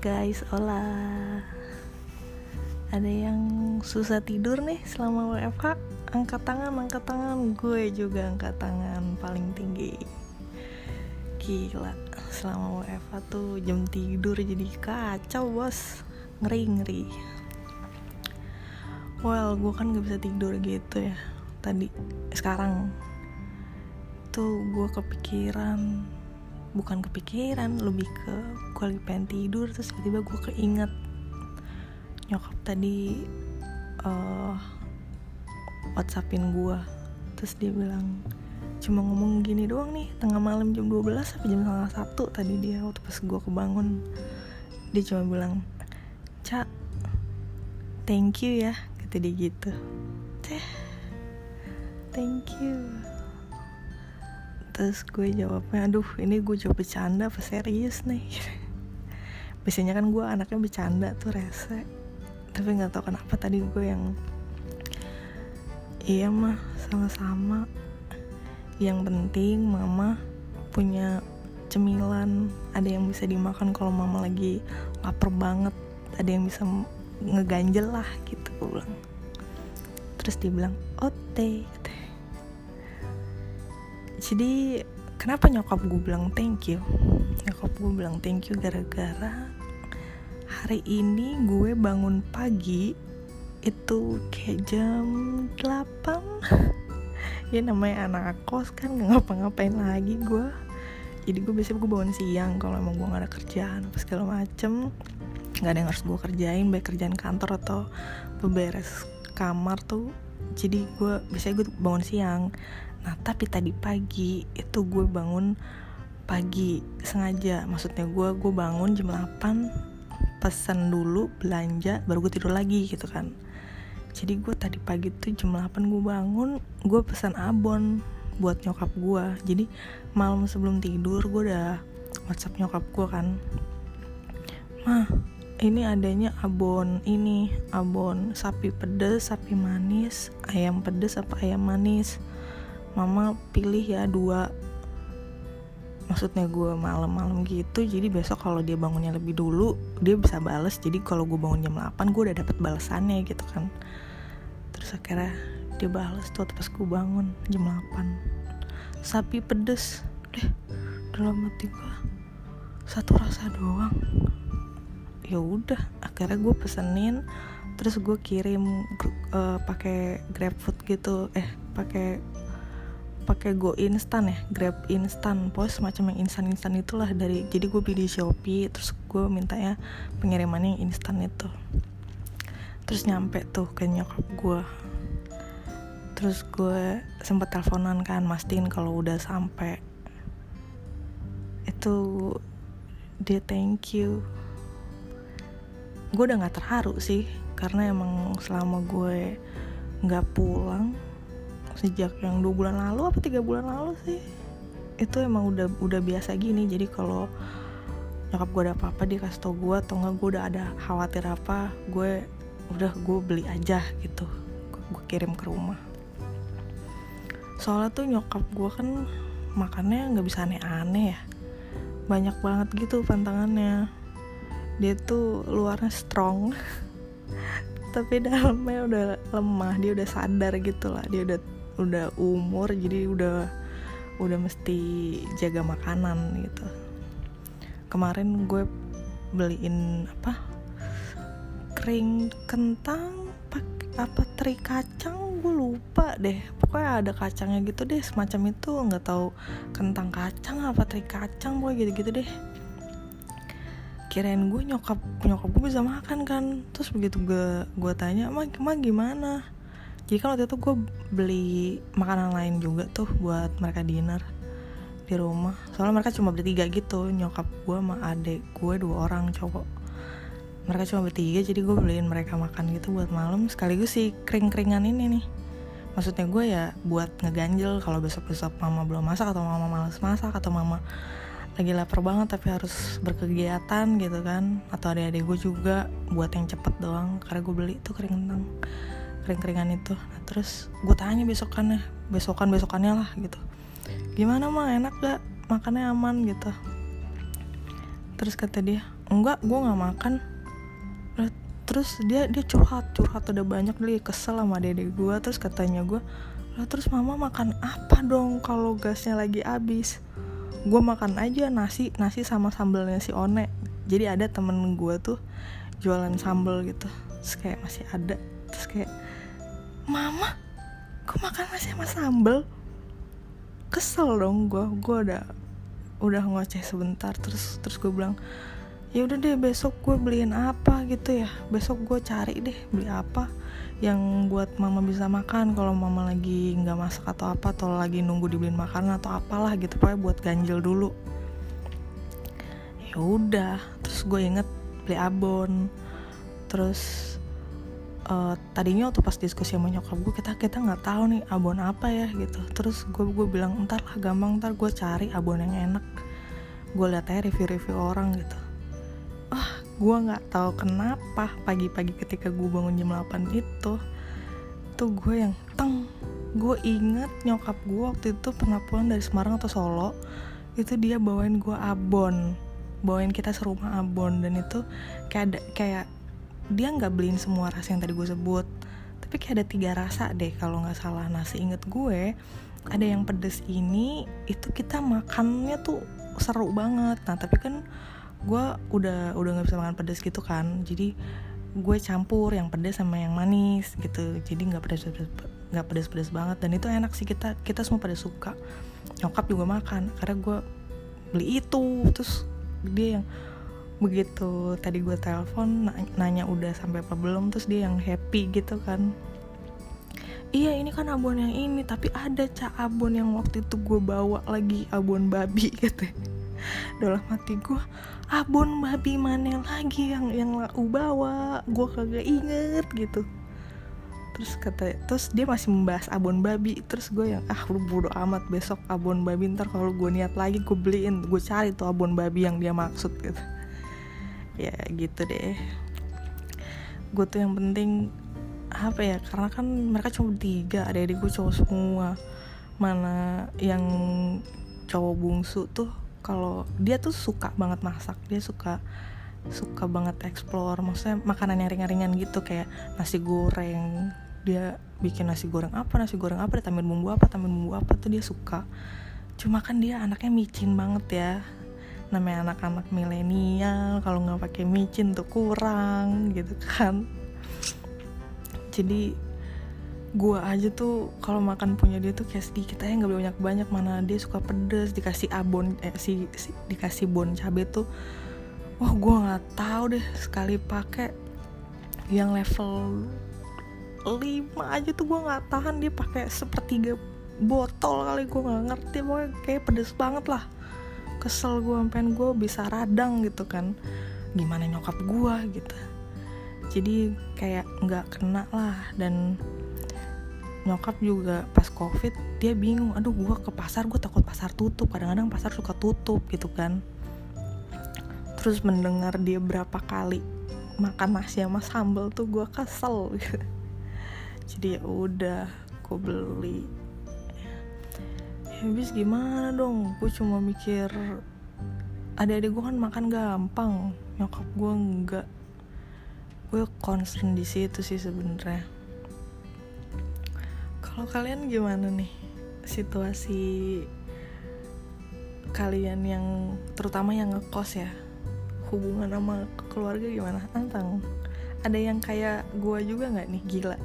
Guys, hola. Ada yang susah tidur nih selama WFH Angkat tangan, angkat tangan. Gue juga angkat tangan paling tinggi. Gila, selama WFH tuh jam tidur jadi kacau bos. Ngeri-ngeri Well, gue kan gak bisa tidur gitu ya. Tadi, sekarang Tuh gue kepikiran bukan kepikiran lebih ke gue lagi pengen tidur terus tiba-tiba gue keinget nyokap tadi uh, whatsappin gue terus dia bilang cuma ngomong gini doang nih tengah malam jam 12 sampai jam setengah satu tadi dia waktu pas gue kebangun. Dia cuma bilang cak thank you ya kata dia gitu. Teh thank you terus gue jawabnya. Aduh ini gue jawab bercanda apa serius nih? Biasanya kan gue anaknya bercanda tuh rese. Tapi nggak tahu kenapa tadi gue yang iya mah sama-sama. Yang penting mama punya cemilan ada yang bisa dimakan kalau mama lagi lapar banget ada yang bisa ngeganjel lah gitu gue bilang. Terus dia bilang ote jadi kenapa nyokap gue bilang thank you? Nyokap gue bilang thank you gara-gara hari ini gue bangun pagi itu kayak jam 8 ya namanya anak kos kan nggak ngapa-ngapain lagi gue jadi gue biasanya gue bangun siang kalau emang gue gak ada kerjaan apa segala macem. Nggak ada yang harus gue kerjain baik kerjaan kantor atau beberes kamar tuh. Jadi gue biasanya gue bangun siang Nah tapi tadi pagi itu gue bangun pagi sengaja. Maksudnya gue gue bangun jam 8 pesan dulu belanja baru gue tidur lagi gitu kan. Jadi gue tadi pagi tuh jam 8 gue bangun gue pesan abon buat nyokap gue. Jadi malam sebelum tidur gue udah whatsapp nyokap gue kan. Mah ini adanya abon ini abon sapi pedes sapi manis ayam pedes apa ayam manis mama pilih ya dua. Maksudnya gue malam-malam gitu jadi besok kalau dia bangunnya lebih dulu dia bisa bales. Jadi kalau gue bangun jam 8 gue udah dapet balasannya gitu kan. Terus akhirnya dia bales tuh pas gue bangun jam 8 sapi pedes. Deh dalam hati gue satu rasa doang. Ya udah akhirnya gue pesenin. Terus gue kirim uh, pakai GrabFood gitu. Eh pakai pakai go instan ya grab instan. Pos semacam yang instan instan itulah dari jadi gue beli di shopee terus gue minta ya pengirimannya yang instan itu. Terus nyampe tuh ke nyokap gue terus gue sempet teleponan kan mastiin kalau udah sampai itu dia thank you. Gue udah nggak terharu sih karena emang selama gue nggak pulang sejak yang dua bulan lalu apa tiga bulan lalu sih. Itu emang udah udah biasa gini. Jadi kalau nyokap gue ada apa-apa dia kasih tau gue atau nggak gue udah ada khawatir apa gue udah gue beli aja gitu. Gue kirim ke rumah. Soalnya tuh nyokap gue kan makannya nggak bisa aneh-aneh ya. Banyak banget gitu pantangannya. Dia tuh luarnya strong tapi dalamnya udah lemah. Dia udah sadar gitu lah. Dia udah udah umur jadi udah udah mesti jaga makanan gitu. Kemarin gue beliin apa? Kering kentang apa teri kacang gue lupa deh. Pokoknya ada kacangnya gitu deh semacam itu. Nggak tahu kentang kacang apa teri kacang pokoknya gitu gitu deh. Kirain gue nyokap nyokap gue bisa makan kan. Terus begitu gue gue tanya mah gimana jadi kan waktu itu gue beli makanan lain juga tuh buat mereka dinner di rumah. Soalnya mereka cuma bertiga gitu nyokap gue sama adek gue dua orang cowok. Mereka cuma bertiga jadi gue beliin mereka makan gitu buat malam. Sekaligus si kering-keringan ini nih. Maksudnya gue ya buat ngeganjel kalau besok-besok mama belum masak atau mama males masak atau mama lagi lapar banget tapi harus berkegiatan gitu kan. Atau adik-adik gue juga buat yang cepet doang karena gue beli tuh kering kentang kering-keringan itu. Nah, terus gue tanya besokannya besokan besokannya lah gitu. Gimana mah enak gak? Makannya aman gitu. Terus kata dia enggak gue nggak makan. Terus dia dia curhat curhat udah banyak dia kesel sama dede gue terus katanya gue lah terus mama makan apa dong kalau gasnya lagi habis? Gue makan aja nasi nasi sama sambelnya si one. Jadi ada temen gue tuh jualan sambel gitu. Terus kayak masih ada. Terus kayak mama gue makan nasi sama sambel kesel dong gue gue udah udah ngoceh sebentar. Terus terus gue bilang ya udah deh besok gue beliin apa gitu ya. Besok gue cari deh beli apa yang buat mama bisa makan. Kalau mama lagi nggak masak atau apa atau lagi nunggu dibeliin makanan atau apalah gitu pokoknya buat ganjil dulu. Ya udah terus gue inget beli abon. Terus uh, tadinya waktu pas diskusi sama nyokap gue kita kita nggak tahu nih abon apa ya gitu. Terus gue gue bilang entar lah gampang ntar gue cari abon yang enak. Gue liat aja review-review orang gitu. Gue nggak tahu kenapa pagi-pagi ketika gue bangun jam 8 itu tuh gue yang teng. Gue inget nyokap gue waktu itu pernah pulang dari Semarang atau Solo itu dia bawain gue abon. Bawain kita serumah abon dan itu kayak ada kayak dia nggak beliin semua rasa yang tadi gue sebut. Tapi kayak ada tiga rasa deh kalau nggak salah. Nasi inget gue ada yang pedes ini itu kita makannya tuh seru banget. Nah tapi kan gue udah udah nggak bisa makan pedas gitu kan. Jadi gue campur yang pedas sama yang manis gitu. Jadi nggak pedas nggak pedas pedas banget. Dan itu enak sih kita kita semua pada suka. Nyokap juga makan. Karena gue beli itu terus dia yang begitu tadi gue telepon nanya udah sampai apa belum terus dia yang happy gitu kan. Iya ini kan abon yang ini tapi ada cak abon yang waktu itu gue bawa lagi abon babi gitu dalam hati gue abon babi mana lagi yang yang lau bawa? Gue kagak inget gitu. Terus kata terus dia masih membahas abon babi. Terus gue yang ah lu bodo amat besok abon babi ntar kalau gue niat lagi gue beliin gue cari tuh abon babi yang dia maksud gitu ya gitu deh. Gue tuh yang penting apa ya karena kan mereka cuma tiga ada adik gue cowok semua. Mana yang cowok bungsu tuh kalau dia tuh suka banget masak dia suka suka banget explore. Maksudnya makanan yang ringan-ringan gitu kayak nasi goreng. Dia bikin nasi goreng apa nasi goreng apa dia tambahin bumbu apa tambahin bumbu apa tuh dia suka. Cuma kan dia anaknya micin banget ya namanya anak-anak milenial kalau nggak pakai micin tuh kurang gitu kan. Jadi gue aja tuh kalau makan punya dia tuh kayak sedikit aja nggak boleh banyak banyak mana dia suka pedes dikasih abon eh si, si dikasih bon cabai tuh wah gue nggak tahu deh sekali pakai. Yang level 5 aja tuh gue nggak tahan dia pakai sepertiga botol kali gue nggak ngerti. Pokoknya kayak pedes banget lah kesel gue sampein gue bisa radang gitu kan. Gimana nyokap gue gitu. Jadi kayak nggak kena lah. Dan nyokap juga pas covid dia bingung aduh gue ke pasar gue takut pasar tutup. Kadang-kadang pasar suka tutup gitu kan. Terus mendengar dia berapa kali makan nasi sama sambal tuh gue kesel. Gitu jadi ya udah gue beli habis gimana dong? Gue cuma mikir adik-adik gue kan makan gampang nyokap gue enggak. Gue concern di situ sih sebenarnya. Kalau kalian gimana nih situasi kalian yang terutama yang ngekos ya? Hubungan sama keluarga gimana? Antang ada yang kayak gue juga nggak nih? Gila.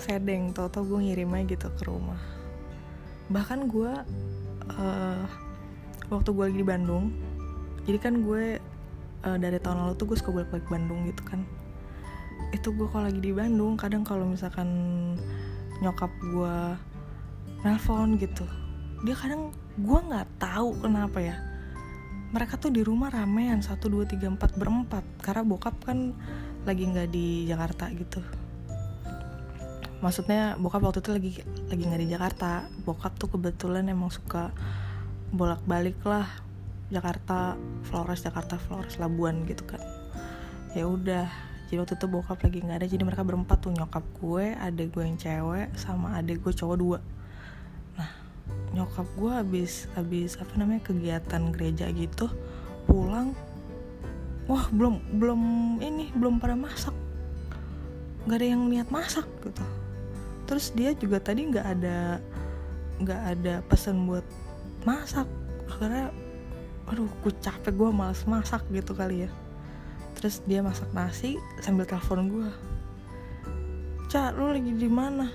Sedeng tau tau gue ngirim gitu ke rumah bahkan gue uh, waktu gue lagi di Bandung jadi kan gue uh, dari tahun lalu tuh gue suka balik balik Bandung gitu kan. Itu gue kalau lagi di Bandung kadang kalau misalkan nyokap gue nelpon gitu dia kadang gue nggak tahu kenapa ya mereka tuh di rumah ramean satu dua tiga empat berempat. Karena bokap kan lagi nggak di Jakarta gitu maksudnya bokap waktu itu lagi lagi nggak di Jakarta. Bokap tuh kebetulan emang suka bolak balik lah. Jakarta Flores Jakarta Flores Labuan gitu kan. Ya udah jadi waktu itu bokap lagi nggak ada. Jadi mereka berempat tuh nyokap gue adek gue yang cewek sama adek gue cowok dua. Nah nyokap gue habis habis apa namanya kegiatan gereja gitu pulang wah belum belum ini belum pada masak. Nggak ada yang niat masak gitu terus dia juga tadi nggak ada nggak ada pesan buat masak akhirnya aduh gue capek gue males masak gitu kali ya terus dia masak nasi sambil telepon gue Cak, lu lagi di mana?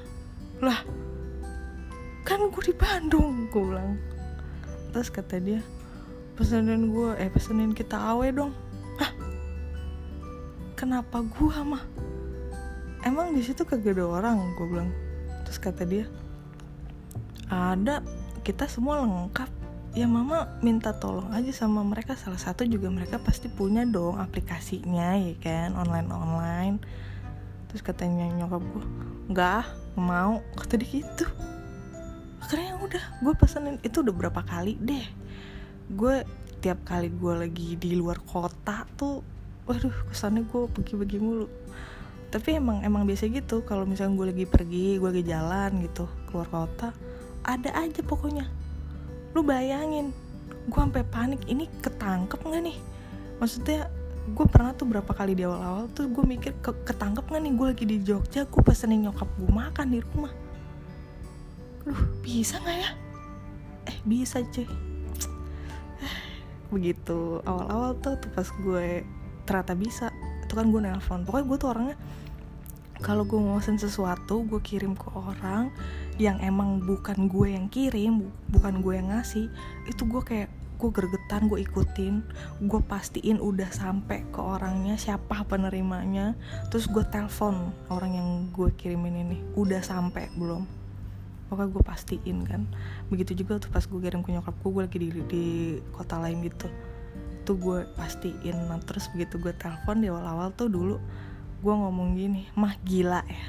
Lah, kan gue di Bandung, gue bilang. Terus kata dia, pesenin gue, eh pesenin kita awe dong. Hah? Kenapa gue mah? Emang di situ kagak orang, gue bilang. Terus kata dia, ada, kita semua lengkap. Ya mama minta tolong aja sama mereka. Salah satu juga mereka pasti punya dong aplikasinya ya kan? Online online terus katanya nyokap gue nggak mau. Kata dia gitu. Akhirnya udah gue pesenin. Itu udah berapa kali deh. Gue tiap kali gue lagi di luar kota tuh waduh kesannya gue pergi-pergi mulu tapi emang emang biasa gitu. Kalau misalnya gue lagi pergi gue lagi jalan gitu keluar kota ada aja pokoknya. Lu bayangin gue sampai panik ini ketangkep nggak nih? Maksudnya gue pernah tuh berapa kali di awal-awal tuh gue mikir ke ketangkep nggak nih? Gue lagi di Jogja gue pesenin nyokap gue makan di rumah. Duh bisa nggak ya? Eh bisa cuy. Begitu. Awal-awal tuh, tuh pas gue ternyata bisa itu kan gue nelpon. Pokoknya gue tuh orangnya kalau gue pesen sesuatu gue kirim ke orang yang emang bukan gue yang kirim bukan gue yang ngasih itu gue kayak gue gergetan gue ikutin. Gue pastiin udah sampai ke orangnya siapa penerimanya terus gue telepon orang yang gue kirimin ini. Udah sampai belum. Pokoknya gue pastiin kan. Begitu juga tuh pas gue kirim ke nyokap gue gue lagi di, di kota lain gitu. Tuh gue pastiin. Nah terus begitu gue telepon di awal-awal tuh dulu gue ngomong gini mah gila ya.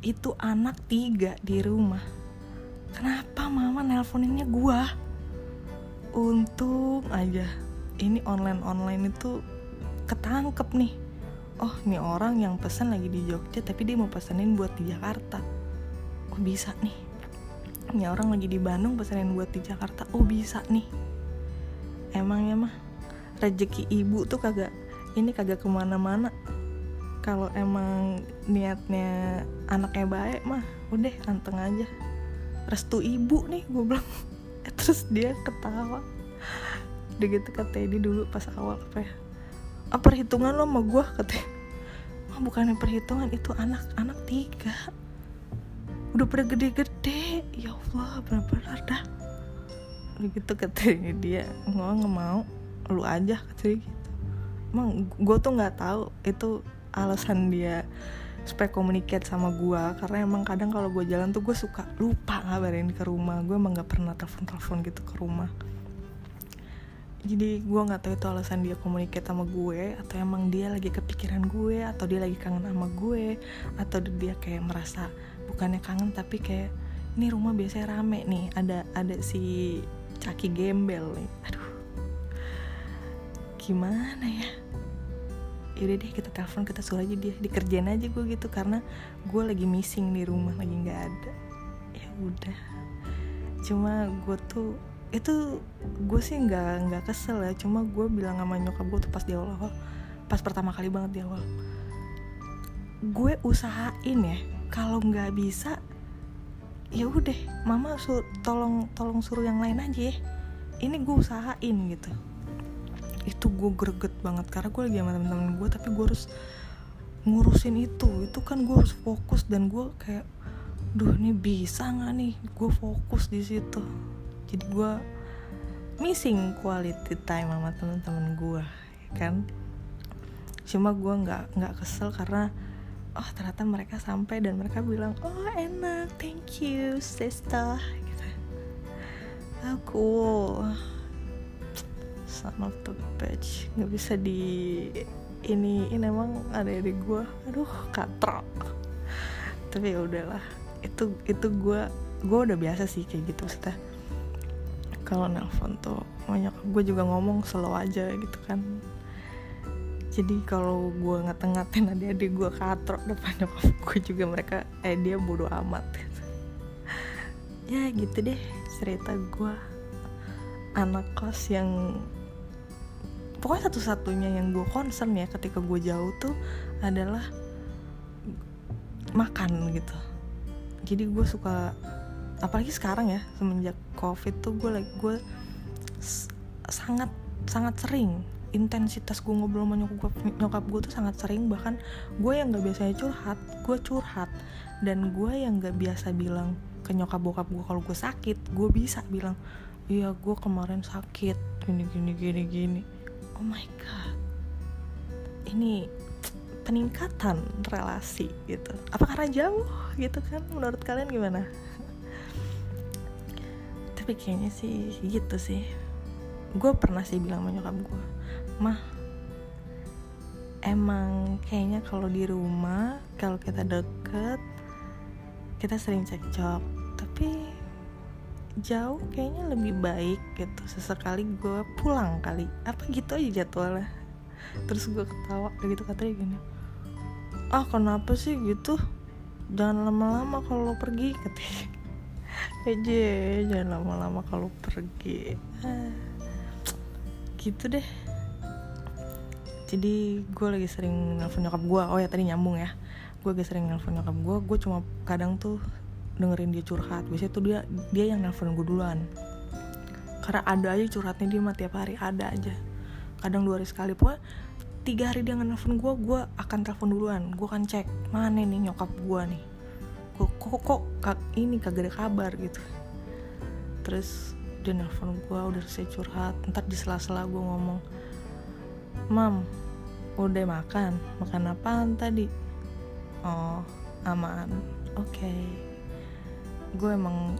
Itu anak tiga di rumah. Kenapa mama nelponinnya gue untung aja ini online online itu ketangkep nih. Oh ini orang yang pesan lagi di Jogja tapi dia mau pesenin buat di Jakarta. Oh bisa nih. Ini orang lagi di Bandung pesenin buat di Jakarta. Oh bisa nih. Emang ya mah? Rezeki ibu tuh kagak ini kagak ke mana-mana kalau emang niatnya anaknya baik mah udah anteng aja. Restu ibu nih gue bilang. Terus dia ketawa. Udah gitu kata dia dulu pas awal apa ya? Ah, perhitungan lo sama gue katanya oh, bukannya perhitungan itu anak anak tiga. Udah pada gede-gede. Ya Allah benar-benar dah udah gitu katanya dia nggak mau lu aja katanya gitu. Emang gue tuh nggak tahu itu alasan dia supaya komunikasi sama gue karena emang kadang kalau gue jalan tuh gue suka lupa ngabarin ke rumah. Gue emang gak pernah telepon telepon gitu ke rumah. Jadi gue nggak tahu itu alasan dia komunikasi sama gue atau emang dia lagi kepikiran gue atau dia lagi kangen sama gue atau dia kayak merasa bukannya kangen tapi kayak ini rumah biasanya rame nih ada ada si caki gembel nih. Aduh. Gimana ya yaudah deh kita telepon kita suruh aja dia dikerjain aja gue gitu. Karena gue lagi missing di rumah lagi nggak ada. Ya udah. Cuma gue tuh itu gue sih nggak nggak kesel ya. Cuma gue bilang sama nyokap gue tuh pas di awal awal pas pertama kali banget di awal. Gue usahain ya kalau nggak bisa ya udah mama sur tolong tolong suruh yang lain aja ya. Ini gue usahain gitu itu gue greget banget karena gue lagi sama temen-temen gue tapi gue harus ngurusin itu. Itu kan gue harus fokus dan gue kayak duh ini bisa nggak nih? Gue fokus di situ. Jadi gue missing quality time sama temen-temen gue ya kan? Cuma gue nggak nggak kesel karena oh ternyata mereka sampai dan mereka bilang oh enak thank you sister gitu. Oh cool son of the nggak bisa di ini ini emang ada di gue aduh katrok. Tapi ya udahlah. Itu itu gue gue udah biasa sih kayak gitu setelah kalau nelpon tuh banyak gue juga ngomong slow aja gitu kan. Jadi kalau gue ngata-ngatain adik-adik gue katrok depan nyokap gue juga mereka eh dia bodoh amat. Ya gitu deh cerita gue anak kos yang pokoknya satu-satunya yang gue concern ya ketika gue jauh tuh adalah makan gitu. Jadi gue suka apalagi sekarang ya semenjak covid tuh gue lagi gue sangat sangat sering intensitas gue ngobrol sama nyokap nyokap gue tuh sangat sering bahkan gue yang nggak biasanya curhat gue curhat. Dan gue yang nggak biasa bilang ke nyokap bokap gue kalau gue sakit gue bisa bilang iya gue kemarin sakit gini gini gini gini oh my god. Ini peningkatan relasi gitu. Apa karena jauh gitu kan? Menurut kalian gimana? Tapi kayaknya sih gitu sih. Gue pernah sih bilang sama nyokap gue mah emang kayaknya kalau di rumah kalau kita deket kita sering cekcok. Tapi jauh kayaknya lebih baik gitu sesekali gue pulang kali. Apa gitu aja jadwalnya. Terus gue ketawa gitu katanya gini. Ah kenapa sih gitu? Jangan lama-lama kalau pergi katanya. Aja jangan lama-lama kalau pergi. Ah gitu deh. Jadi gue lagi sering nelfon nyokap gue. Oh ya tadi nyambung ya. Gue lagi sering nelfon nyokap gue. Gue cuma kadang tuh dengerin dia curhat. Biasanya tuh dia dia yang nelfon gue duluan. Karena ada aja curhatnya dia mah tiap hari ada aja. Kadang dua hari sekali. Pokoknya tiga hari dia nelfon gue gue akan telepon duluan. Gue akan cek mana nih nyokap gue nih? Kok kok kok, kok ini kagak ada kabar gitu. Terus dia nelfon gue udah saya curhat. Ntar di sela-sela gue ngomong mam udah makan makan apaan tadi? Oh aman. Oke. okay. Gue emang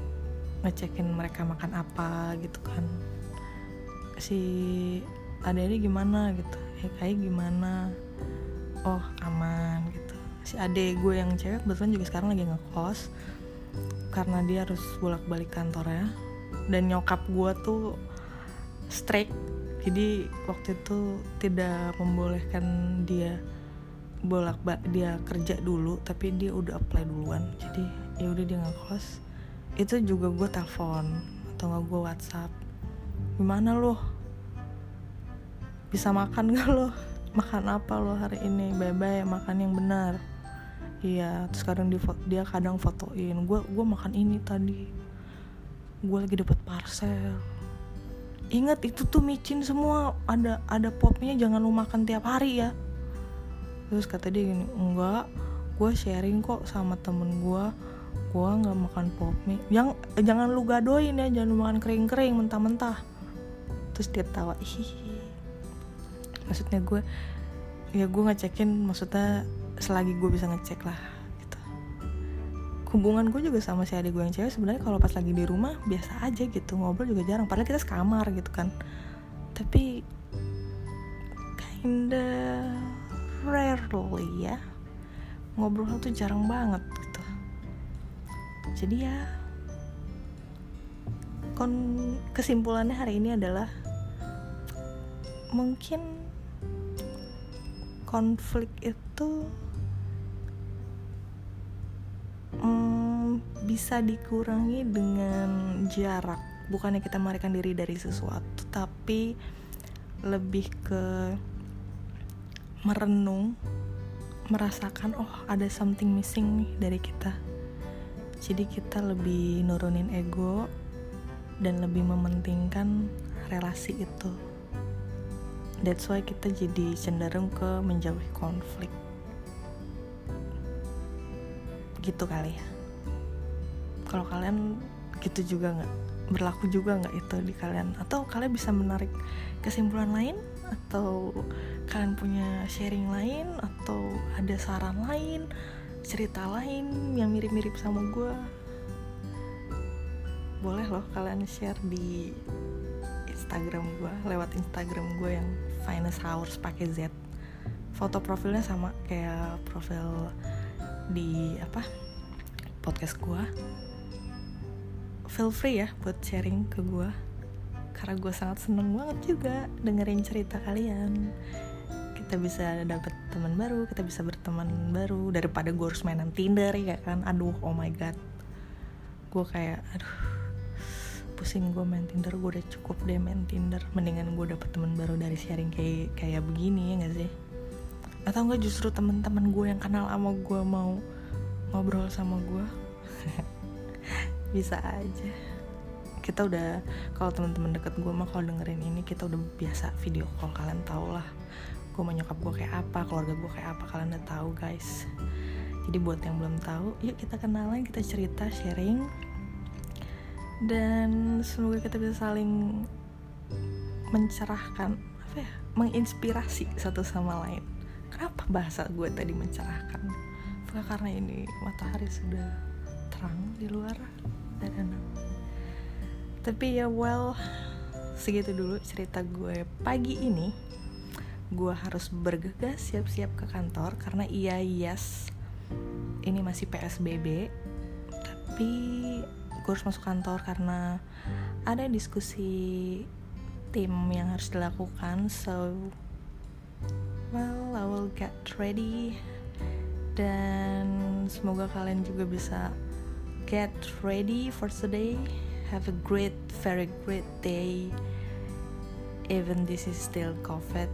ngecekin mereka makan apa gitu kan. Si ini gimana gitu ya kayak gimana? Oh aman gitu. Si ade gue yang cewek kebetulan juga sekarang lagi ngekos karena dia harus bolak-balik kantor ya dan nyokap gue tuh strike jadi waktu itu tidak membolehkan dia bolak balik dia kerja dulu tapi dia udah apply duluan. Jadi ya udah dia ngekos itu juga gue telepon atau nggak gue WhatsApp. Gimana lo bisa makan gak lo makan apa lo hari ini? Bye bye makan yang benar. Iya terus kadang dia, kadang fotoin gue gue makan ini tadi. Gue lagi dapet parcel. Ingat itu tuh micin semua. Ada ada popnya jangan lu makan tiap hari ya. Terus kata dia gini enggak gue sharing kok sama temen gue gue nggak makan pop mie. Yang jangan lu gadoin ya jangan lu makan kering kering mentah mentah terus dia tawa hihi maksudnya gue ya gue ngecekin maksudnya selagi gue bisa ngecek lah hubungan gue juga sama si adik gue yang cewek sebenarnya kalau pas lagi di rumah biasa aja gitu ngobrol juga jarang. Padahal kita sekamar gitu kan. Tapi kinda rarely ya ngobrol tuh jarang banget. gitu jadi ya kon kesimpulannya hari ini adalah mungkin konflik itu hmm, bisa dikurangi dengan jarak. Bukannya kita melarikan diri dari sesuatu tapi lebih ke merenung merasakan oh ada something missing nih dari kita jadi kita lebih nurunin ego dan lebih mementingkan relasi itu. That's why kita jadi cenderung ke menjauhi konflik. Gitu kali ya. Kalau kalian gitu juga nggak? Berlaku juga nggak itu di kalian? Atau kalian bisa menarik kesimpulan lain? Atau kalian punya sharing lain? Atau ada saran lain cerita lain yang mirip-mirip sama gue boleh loh kalian share di Instagram gue lewat Instagram gue yang finest hours pakai Z. Foto profilnya sama kayak profil di apa podcast gue feel free ya buat sharing ke gue karena gue sangat seneng banget juga dengerin cerita kalian kita bisa dapet teman baru kita bisa berteman baru daripada gue harus mainan Tinder ya kan? Aduh oh my god. Gue kayak aduh pusing gue main Tinder gue udah cukup deh main Tinder. Mendingan gue dapet teman baru dari sharing kayak kayak begini ya gak sih? Atau enggak justru teman-teman gue yang kenal sama gue mau ngobrol sama gue bisa aja. Kita udah kalau teman-teman deket gue mah kalau dengerin ini kita udah biasa video call kalian tau lah gue mau nyokap gue kayak apa keluarga gue kayak apa kalian udah tahu guys. Jadi buat yang belum tahu yuk kita kenalan kita cerita sharing. Dan semoga kita bisa saling mencerahkan apa ya menginspirasi satu sama lain. Kenapa bahasa gue tadi mencerahkan? Apakah karena ini matahari sudah terang di luar? Dan tapi ya well segitu dulu cerita gue pagi ini gue harus bergegas siap-siap ke kantor karena iya yes ini masih PSBB tapi gue harus masuk kantor karena ada diskusi tim yang harus dilakukan. So well I will get ready. Dan semoga kalian juga bisa get ready for today. Have a great very great day. Even this is still covid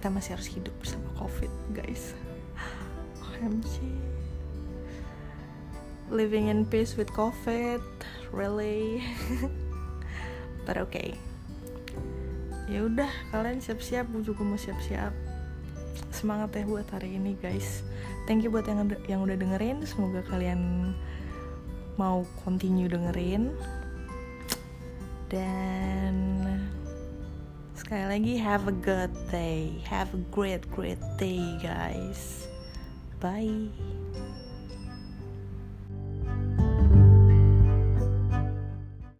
kita masih harus hidup bersama covid guys OMG living in peace with COVID, really. But okay. Ya udah, kalian siap-siap, gue juga mau siap-siap. Semangat ya buat hari ini, guys. Thank you buat yang yang udah dengerin. Semoga kalian mau continue dengerin. Dan sekali lagi have a good day. Have a great great day, guys. Bye.